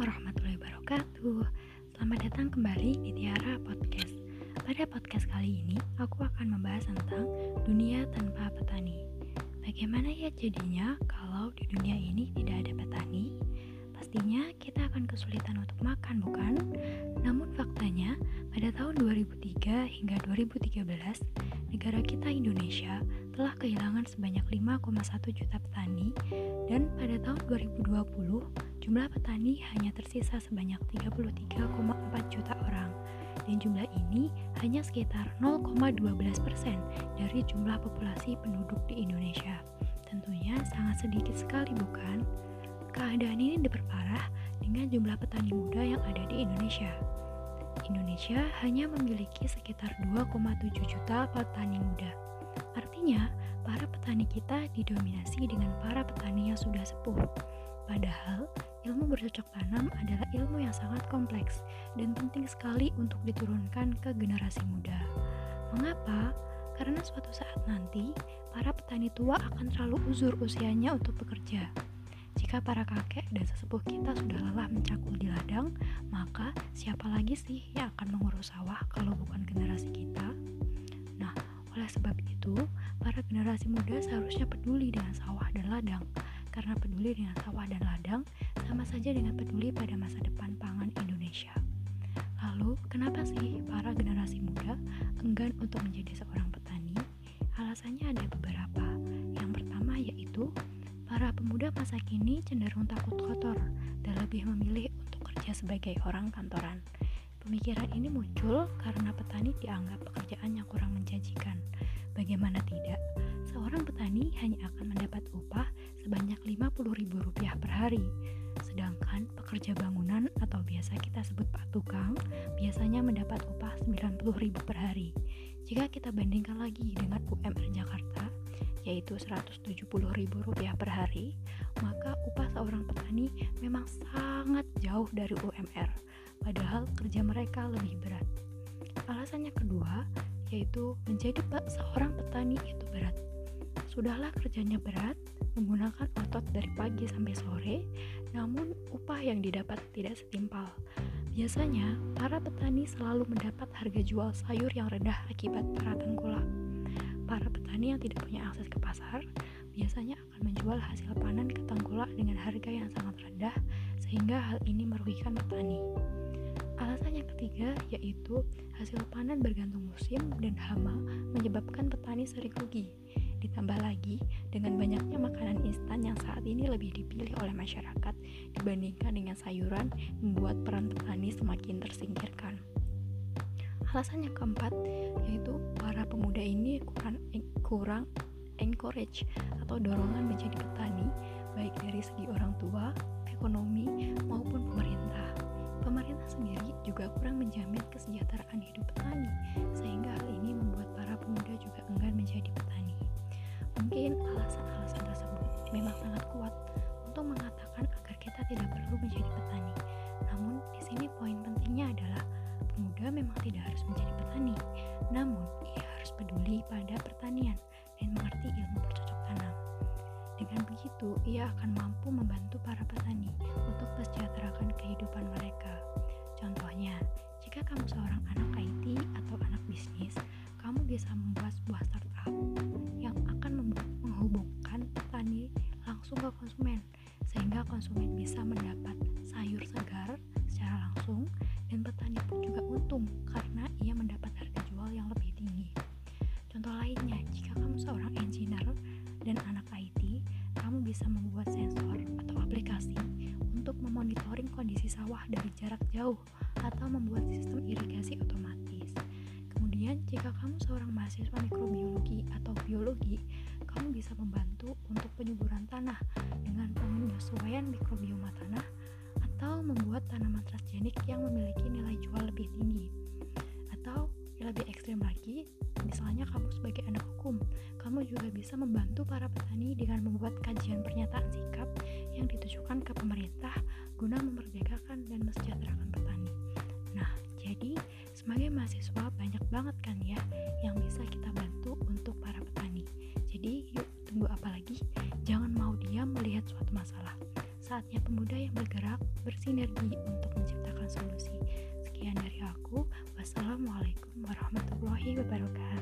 Warahmatullahi wabarakatuh Selamat datang kembali di Tiara Podcast Pada podcast kali ini, aku akan membahas tentang dunia tanpa petani Bagaimana ya jadinya kalau di dunia ini tidak ada petani? Pastinya kita akan kesulitan untuk makan, bukan? Namun faktanya, pada tahun 2003 hingga 2013, negara kita Indonesia telah kehilangan sebanyak 5,1 juta petani dan pada tahun 2020 jumlah petani hanya tersisa sebanyak 33,4 juta orang dan jumlah ini hanya sekitar 0,12% dari jumlah populasi penduduk di Indonesia. Tentunya sangat sedikit sekali bukan? Keadaan ini diperparah dengan jumlah petani muda yang ada di Indonesia. Indonesia hanya memiliki sekitar 2,7 juta petani muda. Artinya, para petani kita didominasi dengan para petani yang sudah sepuh. Padahal, ilmu bercocok tanam adalah ilmu yang sangat kompleks dan penting sekali untuk diturunkan ke generasi muda. Mengapa? Karena suatu saat nanti, para petani tua akan terlalu uzur usianya untuk bekerja. Jika para kakek dan sesepuh kita sudah lelah mencakul di ladang, maka siapa lagi sih yang akan mengurus sawah kalau bukan generasi kita? Nah, oleh sebab itu, para generasi muda seharusnya peduli dengan sawah dan ladang karena peduli dengan sawah dan ladang sama saja dengan peduli pada masa depan pangan Indonesia. Lalu, kenapa sih para generasi muda enggan untuk menjadi seorang petani? Alasannya ada beberapa. Yang pertama yaitu para pemuda masa kini cenderung takut kotor dan lebih memilih untuk kerja sebagai orang kantoran. Pemikiran ini muncul karena petani dianggap pekerjaan yang kurang menjanjikan. Bagaimana tidak? Seorang petani hanya akan mendapat upah sebanyak Rp50.000 per hari. Sedangkan pekerja bangunan atau biasa kita sebut Pak Tukang biasanya mendapat upah Rp90.000 per hari. Jika kita bandingkan lagi dengan UMR Jakarta, yaitu Rp170.000 per hari, maka upah seorang petani memang sangat jauh dari UMR, padahal kerja mereka lebih berat. Alasannya kedua, yaitu menjadi seorang petani itu berat. Sudahlah kerjanya berat, menggunakan otot dari pagi sampai sore, namun upah yang didapat tidak setimpal. Biasanya, para petani selalu mendapat harga jual sayur yang rendah akibat para tengkulak. Para petani yang tidak punya akses ke pasar biasanya akan menjual hasil panen ke tengkulak dengan harga yang sangat rendah, sehingga hal ini merugikan petani. Alasan yang ketiga yaitu hasil panen bergantung musim dan hama menyebabkan petani sering rugi. Ditambah lagi, dengan banyaknya makanan instan yang saat ini lebih dipilih oleh masyarakat dibandingkan dengan sayuran, membuat peran petani semakin tersingkirkan. Alasan yang keempat yaitu para pemuda ini kurang kurang encourage atau dorongan menjadi petani baik dari segi orang tua, ekonomi maupun pemerintah. Pemerintah sendiri juga kurang menjamin kesejahteraan hidup petani sehingga hal ini membuat para pemuda juga enggan menjadi petani. Mungkin alasan-alasan tersebut memang sangat kuat untuk mengatakan agar kita tidak perlu menjadi petani. Namun, di sini poin pentingnya adalah pemuda memang tidak harus menjadi petani, namun ia harus peduli pada pertanian dan mengerti ilmu bercocok tanam. Dengan begitu, ia akan mampu membantu para petani ke konsumen sehingga konsumen bisa mendapat sayur segar secara langsung dan petani pun juga untung karena ia mendapat harga jual yang lebih tinggi. Contoh lainnya, jika kamu seorang engineer dan anak IT, kamu bisa membuat sensor atau aplikasi untuk memonitoring kondisi sawah dari jarak jauh atau membuat sistem irigasi otomatis. Kemudian, jika kamu seorang mahasiswa mikrobiologi atau biologi, kamu bisa membantu untuk penyuburan tanah dengan penyesuaian mikrobioma tanah atau membuat tanaman transgenik yang memiliki nilai jual lebih tinggi. Atau lebih ekstrim lagi, misalnya kamu sebagai anak hukum, kamu juga bisa membantu para petani dengan membuat kajian pernyataan sikap yang ditujukan ke pemerintah guna memerdekakan dan mesejahterakan petani. Nah, jadi sebagai mahasiswa banyak banget kan ya yang bisa kita bantu tunggu apa lagi? Jangan mau diam melihat suatu masalah. Saatnya pemuda yang bergerak bersinergi untuk menciptakan solusi. Sekian dari aku. Wassalamualaikum warahmatullahi wabarakatuh.